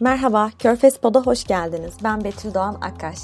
Merhaba, Körfez Pod'a hoş geldiniz. Ben Betül Doğan Akkaş.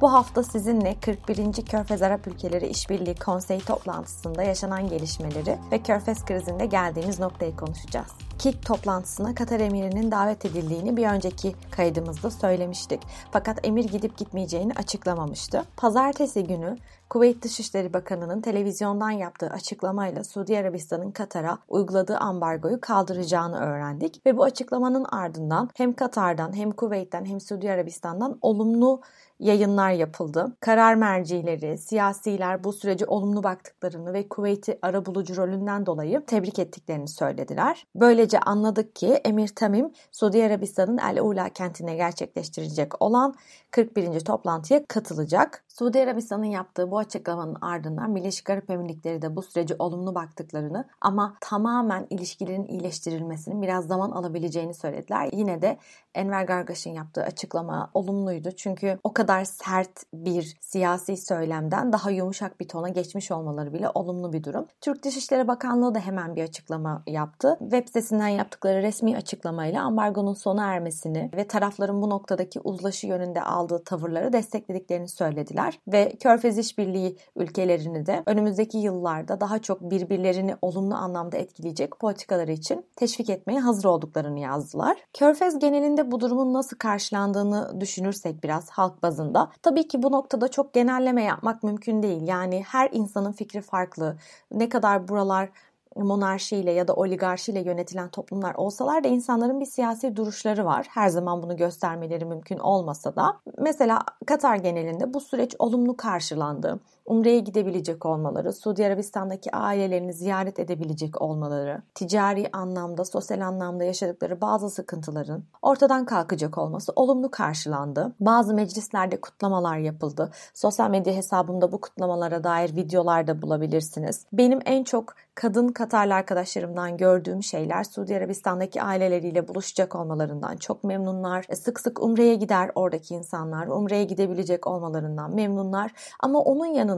Bu hafta sizinle 41. Körfez Arap Ülkeleri İşbirliği Konseyi toplantısında yaşanan gelişmeleri ve Körfez krizinde geldiğimiz noktayı konuşacağız. KİK toplantısına Katar emirinin davet edildiğini bir önceki kaydımızda söylemiştik. Fakat emir gidip gitmeyeceğini açıklamamıştı. Pazartesi günü Kuveyt Dışişleri Bakanı'nın televizyondan yaptığı açıklamayla Suudi Arabistan'ın Katar'a uyguladığı ambargoyu kaldıracağını öğrendik ve bu açıklamanın ardından hem Katar'dan hem Kuveyt'ten hem Suudi Arabistan'dan olumlu yayınlar yapıldı. Karar mercileri, siyasiler bu sürece olumlu baktıklarını ve Kuveyt'i arabulucu rolünden dolayı tebrik ettiklerini söylediler. Böylece anladık ki Emir Tamim, Suudi Arabistan'ın El Ula kentine gerçekleştirecek olan 41. toplantıya katılacak. Suudi Arabistan'ın yaptığı bu açıklamanın ardından Birleşik Arap Emirlikleri de bu süreci olumlu baktıklarını ama tamamen ilişkilerin iyileştirilmesinin biraz zaman alabileceğini söylediler. Yine de Enver Gargaş'ın yaptığı açıklama olumluydu. Çünkü o kadar sert bir siyasi söylemden daha yumuşak bir tona geçmiş olmaları bile olumlu bir durum. Türk Dışişleri Bakanlığı da hemen bir açıklama yaptı. Web sitesinden yaptıkları resmi açıklamayla ambargonun sona ermesini ve tarafların bu noktadaki uzlaşı yönünde aldığı tavırları desteklediklerini söylediler ve Körfez İşbirliği ülkelerini de önümüzdeki yıllarda daha çok birbirlerini olumlu anlamda etkileyecek politikaları için teşvik etmeye hazır olduklarını yazdılar. Körfez genelinde bu durumun nasıl karşılandığını düşünürsek biraz halk bazında tabii ki bu noktada çok genelleme yapmak mümkün değil. Yani her insanın fikri farklı. Ne kadar buralar monarşiyle ya da oligarşiyle yönetilen toplumlar olsalar da insanların bir siyasi duruşları var. Her zaman bunu göstermeleri mümkün olmasa da. Mesela Katar genelinde bu süreç olumlu karşılandı. Umre'ye gidebilecek olmaları, Suudi Arabistan'daki ailelerini ziyaret edebilecek olmaları, ticari anlamda, sosyal anlamda yaşadıkları bazı sıkıntıların ortadan kalkacak olması olumlu karşılandı. Bazı meclislerde kutlamalar yapıldı. Sosyal medya hesabımda bu kutlamalara dair videolar da bulabilirsiniz. Benim en çok kadın Katarlı arkadaşlarımdan gördüğüm şeyler Suudi Arabistan'daki aileleriyle buluşacak olmalarından çok memnunlar. E, sık sık Umre'ye gider oradaki insanlar. Umre'ye gidebilecek olmalarından memnunlar. Ama onun yanında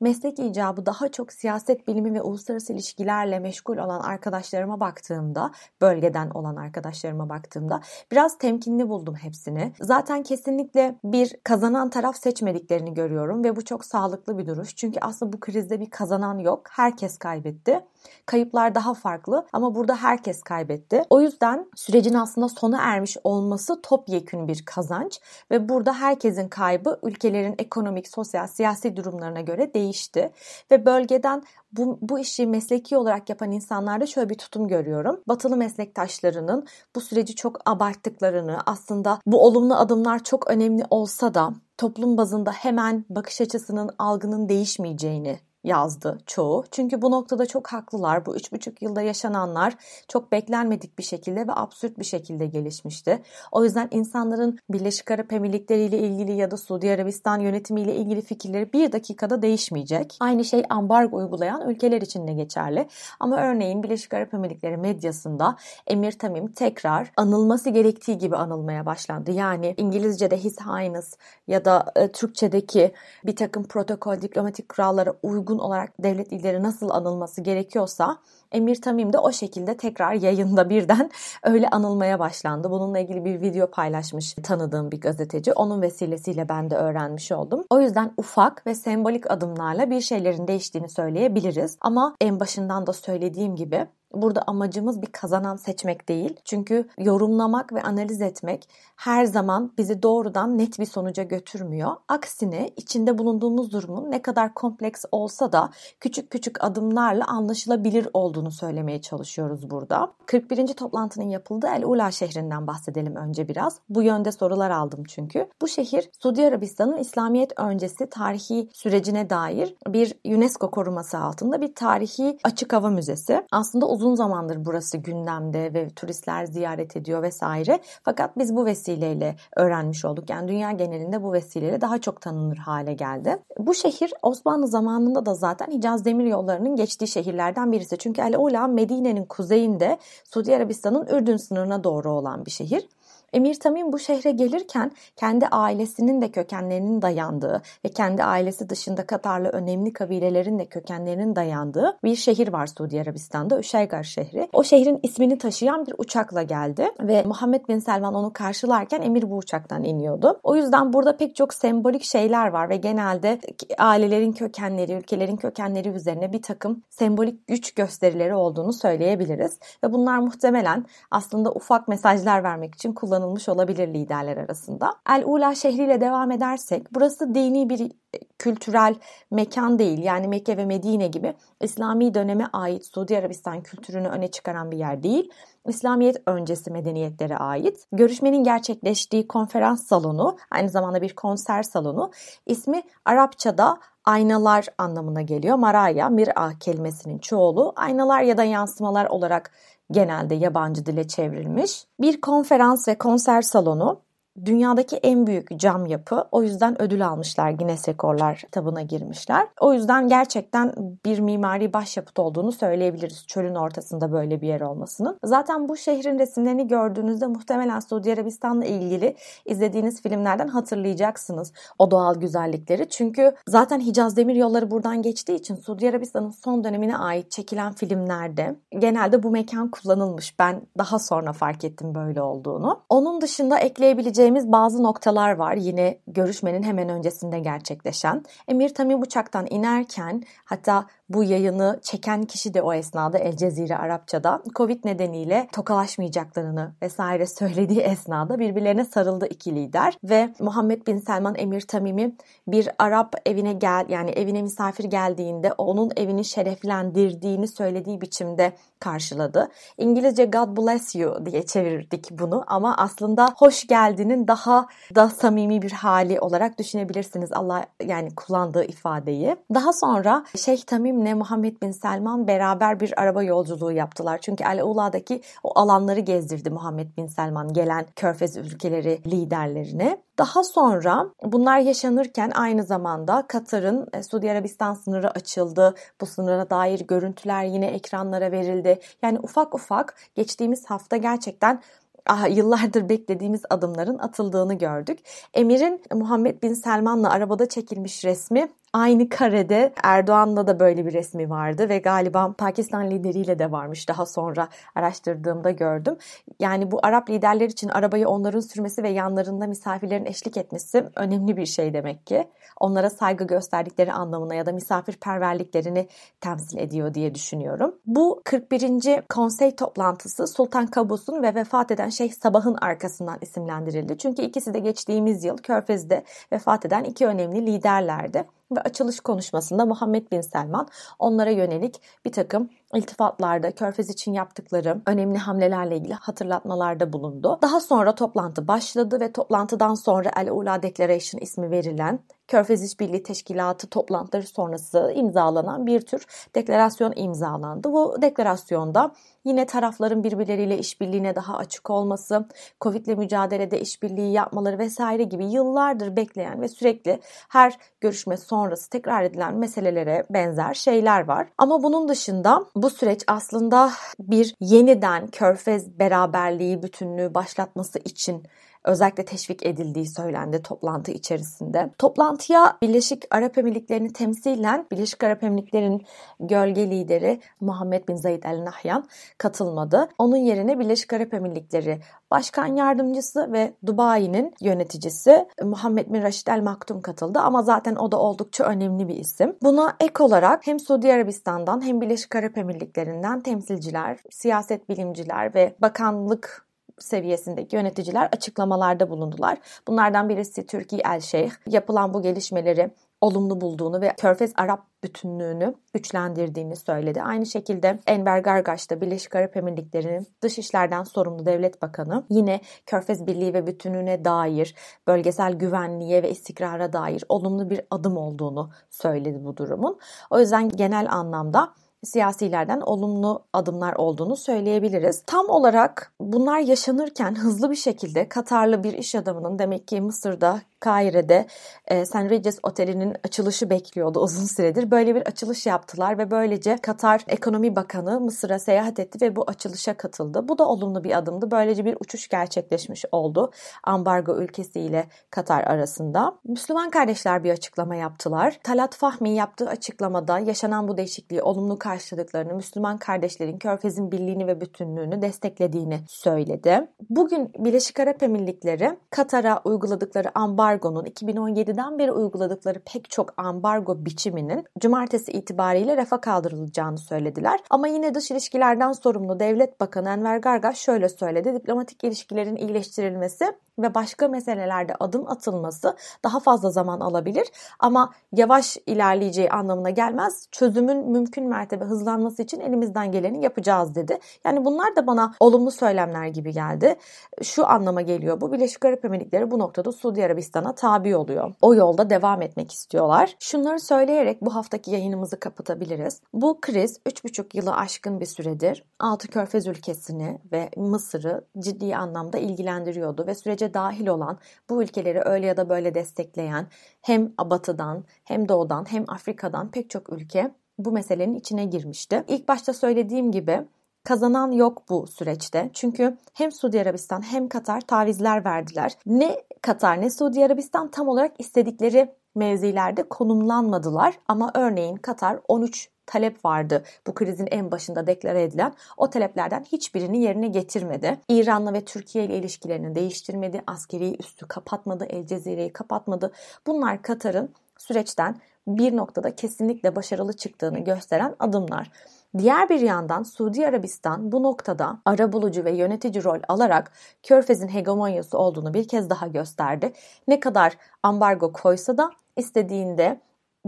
meslek icabı daha çok siyaset bilimi ve uluslararası ilişkilerle meşgul olan arkadaşlarıma baktığımda, bölgeden olan arkadaşlarıma baktığımda biraz temkinli buldum hepsini. Zaten kesinlikle bir kazanan taraf seçmediklerini görüyorum ve bu çok sağlıklı bir duruş. Çünkü aslında bu krizde bir kazanan yok. Herkes kaybetti. Kayıplar daha farklı ama burada herkes kaybetti. O yüzden sürecin aslında sona ermiş olması topyekün bir kazanç ve burada herkesin kaybı ülkelerin ekonomik, sosyal, siyasi durumlarına göre değişti ve bölgeden bu, bu işi mesleki olarak yapan insanlarda şöyle bir tutum görüyorum. Batılı meslektaşlarının bu süreci çok abarttıklarını, aslında bu olumlu adımlar çok önemli olsa da toplum bazında hemen bakış açısının, algının değişmeyeceğini yazdı çoğu. Çünkü bu noktada çok haklılar. Bu üç buçuk yılda yaşananlar çok beklenmedik bir şekilde ve absürt bir şekilde gelişmişti. O yüzden insanların Birleşik Arap Emirlikleri ile ilgili ya da Suudi Arabistan yönetimiyle ilgili fikirleri bir dakikada değişmeyecek. Aynı şey ambargo uygulayan ülkeler için de geçerli. Ama örneğin Birleşik Arap Emirlikleri medyasında Emir Tamim tekrar anılması gerektiği gibi anılmaya başlandı. Yani İngilizce'de His Highness ya da e, Türkçedeki bir takım protokol, diplomatik kurallara uygun uygun olarak devlet lideri nasıl anılması gerekiyorsa Emir Tamim de o şekilde tekrar yayında birden öyle anılmaya başlandı. Bununla ilgili bir video paylaşmış tanıdığım bir gazeteci. Onun vesilesiyle ben de öğrenmiş oldum. O yüzden ufak ve sembolik adımlarla bir şeylerin değiştiğini söyleyebiliriz. Ama en başından da söylediğim gibi Burada amacımız bir kazanan seçmek değil. Çünkü yorumlamak ve analiz etmek her zaman bizi doğrudan net bir sonuca götürmüyor. Aksine içinde bulunduğumuz durumun ne kadar kompleks olsa da küçük küçük adımlarla anlaşılabilir olduğunu söylemeye çalışıyoruz burada. 41. toplantının yapıldığı El Ula şehrinden bahsedelim önce biraz. Bu yönde sorular aldım çünkü. Bu şehir Suudi Arabistan'ın İslamiyet öncesi tarihi sürecine dair bir UNESCO koruması altında bir tarihi açık hava müzesi. Aslında uzun uzun zamandır burası gündemde ve turistler ziyaret ediyor vesaire. Fakat biz bu vesileyle öğrenmiş olduk. Yani dünya genelinde bu vesileyle daha çok tanınır hale geldi. Bu şehir Osmanlı zamanında da zaten Hicaz Demir Yolları'nın geçtiği şehirlerden birisi. Çünkü El Ula Medine'nin kuzeyinde Suudi Arabistan'ın Ürdün sınırına doğru olan bir şehir. Emir Tamim bu şehre gelirken kendi ailesinin de kökenlerinin dayandığı ve kendi ailesi dışında Katarlı önemli kabilelerin de kökenlerinin dayandığı bir şehir var Suudi Arabistan'da Üşeygar şehri. O şehrin ismini taşıyan bir uçakla geldi ve Muhammed Bin Selman onu karşılarken Emir bu uçaktan iniyordu. O yüzden burada pek çok sembolik şeyler var ve genelde ailelerin kökenleri, ülkelerin kökenleri üzerine bir takım sembolik güç gösterileri olduğunu söyleyebiliriz. Ve bunlar muhtemelen aslında ufak mesajlar vermek için kullanılmış olabilir liderler arasında. El-Ula şehriyle devam edersek burası dini bir kültürel mekan değil. Yani Mekke ve Medine gibi İslami döneme ait Suudi Arabistan kültürünü öne çıkaran bir yer değil. İslamiyet öncesi medeniyetlere ait. Görüşmenin gerçekleştiği konferans salonu, aynı zamanda bir konser salonu. İsmi Arapçada aynalar anlamına geliyor. Maraya, mir'a kelimesinin çoğulu aynalar ya da yansımalar olarak genelde yabancı dile çevrilmiş. Bir konferans ve konser salonu dünyadaki en büyük cam yapı. O yüzden ödül almışlar. Guinness Rekorlar kitabına girmişler. O yüzden gerçekten bir mimari başyapıt olduğunu söyleyebiliriz. Çölün ortasında böyle bir yer olmasının. Zaten bu şehrin resimlerini gördüğünüzde muhtemelen Suudi Arabistan'la ilgili izlediğiniz filmlerden hatırlayacaksınız o doğal güzellikleri. Çünkü zaten Hicaz Demir Yolları buradan geçtiği için Suudi Arabistan'ın son dönemine ait çekilen filmlerde genelde bu mekan kullanılmış. Ben daha sonra fark ettim böyle olduğunu. Onun dışında ekleyebileceğim değineceğimiz bazı noktalar var yine görüşmenin hemen öncesinde gerçekleşen. Emir Tamim uçaktan inerken hatta bu yayını çeken kişi de o esnada El Cezire Arapçada Covid nedeniyle tokalaşmayacaklarını vesaire söylediği esnada birbirlerine sarıldı iki lider ve Muhammed Bin Selman Emir Tamim'i bir Arap evine gel yani evine misafir geldiğinde onun evini şereflendirdiğini söylediği biçimde karşıladı. İngilizce God bless you diye çevirdik bunu ama aslında hoş geldinin daha da samimi bir hali olarak düşünebilirsiniz Allah yani kullandığı ifadeyi. Daha sonra Şeyh Tamim'le Muhammed Bin Selman beraber bir araba yolculuğu yaptılar. Çünkü El Ula'daki o alanları gezdirdi Muhammed Bin Selman gelen Körfez ülkeleri liderlerine. Daha sonra bunlar yaşanırken aynı zamanda Katar'ın e, Suudi Arabistan sınırı açıldı. Bu sınıra dair görüntüler yine ekranlara verildi. Yani ufak ufak geçtiğimiz hafta gerçekten ah, yıllardır beklediğimiz adımların atıldığını gördük. Emir'in Muhammed Bin Selman'la arabada çekilmiş resmi Aynı karede Erdoğan'la da böyle bir resmi vardı ve galiba Pakistan lideriyle de varmış daha sonra araştırdığımda gördüm. Yani bu Arap liderler için arabayı onların sürmesi ve yanlarında misafirlerin eşlik etmesi önemli bir şey demek ki. Onlara saygı gösterdikleri anlamına ya da misafirperverliklerini temsil ediyor diye düşünüyorum. Bu 41. konsey toplantısı Sultan Kabus'un ve vefat eden Şeyh Sabah'ın arkasından isimlendirildi. Çünkü ikisi de geçtiğimiz yıl Körfez'de vefat eden iki önemli liderlerdi ve açılış konuşmasında Muhammed Bin Selman onlara yönelik bir takım iltifatlarda Körfez için yaptıkları önemli hamlelerle ilgili hatırlatmalarda bulundu. Daha sonra toplantı başladı ve toplantıdan sonra El Ula Declaration ismi verilen Körfez İşbirliği Teşkilatı toplantıları sonrası imzalanan bir tür deklarasyon imzalandı. Bu deklarasyonda yine tarafların birbirleriyle işbirliğine daha açık olması, Covid ile mücadelede işbirliği yapmaları vesaire gibi yıllardır bekleyen ve sürekli her görüşme sonrası tekrar edilen meselelere benzer şeyler var. Ama bunun dışında bu süreç aslında bir yeniden Körfez beraberliği, bütünlüğü başlatması için özellikle teşvik edildiği söylendi toplantı içerisinde. Toplantıya Birleşik Arap Emirlikleri'ni temsilen Birleşik Arap Emirlikleri'nin gölge lideri Muhammed Bin Zayed El Nahyan katılmadı. Onun yerine Birleşik Arap Emirlikleri Başkan Yardımcısı ve Dubai'nin yöneticisi Muhammed Bin Raşid El Maktum katıldı ama zaten o da oldukça önemli bir isim. Buna ek olarak hem Suudi Arabistan'dan hem Birleşik Arap Emirlikleri'nden temsilciler, siyaset bilimciler ve bakanlık seviyesindeki yöneticiler açıklamalarda bulundular. Bunlardan birisi Türkiye El Şeyh yapılan bu gelişmeleri olumlu bulduğunu ve Körfez Arap bütünlüğünü güçlendirdiğini söyledi. Aynı şekilde Enver Gargaş da Birleşik Arap Emirlikleri'nin dışişlerden sorumlu devlet bakanı yine Körfez Birliği ve bütünlüğüne dair, bölgesel güvenliğe ve istikrara dair olumlu bir adım olduğunu söyledi bu durumun. O yüzden genel anlamda siyasilerden olumlu adımlar olduğunu söyleyebiliriz. Tam olarak bunlar yaşanırken hızlı bir şekilde Katarlı bir iş adamının demek ki Mısır'da Kaire'de e, St. Regis Oteli'nin açılışı bekliyordu uzun süredir. Böyle bir açılış yaptılar ve böylece Katar Ekonomi Bakanı Mısır'a seyahat etti ve bu açılışa katıldı. Bu da olumlu bir adımdı. Böylece bir uçuş gerçekleşmiş oldu ambargo ülkesiyle Katar arasında. Müslüman kardeşler bir açıklama yaptılar. Talat Fahmi yaptığı açıklamada yaşanan bu değişikliği olumlu karşıladıklarını, Müslüman kardeşlerin Körfez'in birliğini ve bütünlüğünü desteklediğini söyledi. Bugün Birleşik Arap Emirlikleri Katar'a uyguladıkları ambargonun 2017'den beri uyguladıkları pek çok ambargo biçiminin cumartesi itibariyle refa kaldırılacağını söylediler. Ama yine dış ilişkilerden sorumlu Devlet Bakanı Enver Gargaş şöyle söyledi. Diplomatik ilişkilerin iyileştirilmesi ve başka meselelerde adım atılması daha fazla zaman alabilir ama yavaş ilerleyeceği anlamına gelmez. Çözümün mümkün mertebe hızlanması için elimizden geleni yapacağız dedi. Yani bunlar da bana olumlu söylemler gibi geldi. Şu anlama geliyor bu. Birleşik Arap Emirlikleri bu noktada Suudi Arabistan'a tabi oluyor. O yolda devam etmek istiyorlar. Şunları söyleyerek bu haftaki yayınımızı kapatabiliriz. Bu kriz 3,5 yılı aşkın bir süredir Altı Körfez ülkesini ve Mısır'ı ciddi anlamda ilgilendiriyordu ve sürece dahil olan bu ülkeleri öyle ya da böyle destekleyen hem Batı'dan hem Doğu'dan hem Afrika'dan pek çok ülke bu meselenin içine girmişti. İlk başta söylediğim gibi kazanan yok bu süreçte. Çünkü hem Suudi Arabistan hem Katar tavizler verdiler. Ne Katar ne Suudi Arabistan tam olarak istedikleri mevzilerde konumlanmadılar ama örneğin Katar 13 talep vardı bu krizin en başında deklare edilen. O taleplerden hiçbirini yerine getirmedi. İran'la ve Türkiye ile ilişkilerini değiştirmedi. Askeri üstü kapatmadı. El Cezire'yi kapatmadı. Bunlar Katar'ın süreçten bir noktada kesinlikle başarılı çıktığını gösteren adımlar. Diğer bir yandan Suudi Arabistan bu noktada arabulucu ve yönetici rol alarak Körfez'in hegemonyası olduğunu bir kez daha gösterdi. Ne kadar ambargo koysa da istediğinde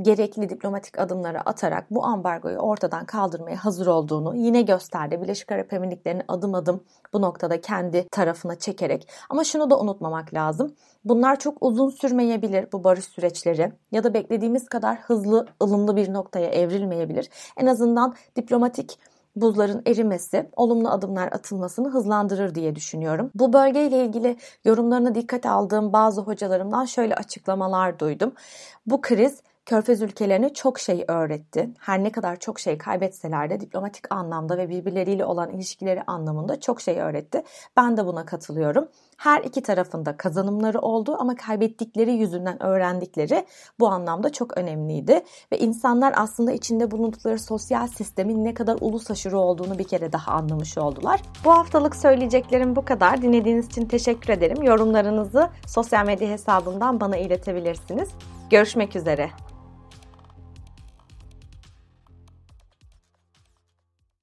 gerekli diplomatik adımları atarak bu ambargoyu ortadan kaldırmaya hazır olduğunu yine gösterdi. Birleşik Arap Emirlikleri'ni adım adım bu noktada kendi tarafına çekerek. Ama şunu da unutmamak lazım. Bunlar çok uzun sürmeyebilir bu barış süreçleri ya da beklediğimiz kadar hızlı, ılımlı bir noktaya evrilmeyebilir. En azından diplomatik buzların erimesi olumlu adımlar atılmasını hızlandırır diye düşünüyorum. Bu bölgeyle ilgili yorumlarını dikkate aldığım bazı hocalarımdan şöyle açıklamalar duydum. Bu kriz Körfez ülkelerine çok şey öğretti. Her ne kadar çok şey kaybetseler de diplomatik anlamda ve birbirleriyle olan ilişkileri anlamında çok şey öğretti. Ben de buna katılıyorum. Her iki tarafında kazanımları oldu ama kaybettikleri yüzünden öğrendikleri bu anlamda çok önemliydi. Ve insanlar aslında içinde bulundukları sosyal sistemin ne kadar ulus aşırı olduğunu bir kere daha anlamış oldular. Bu haftalık söyleyeceklerim bu kadar. Dinlediğiniz için teşekkür ederim. Yorumlarınızı sosyal medya hesabından bana iletebilirsiniz. Görüşmek üzere.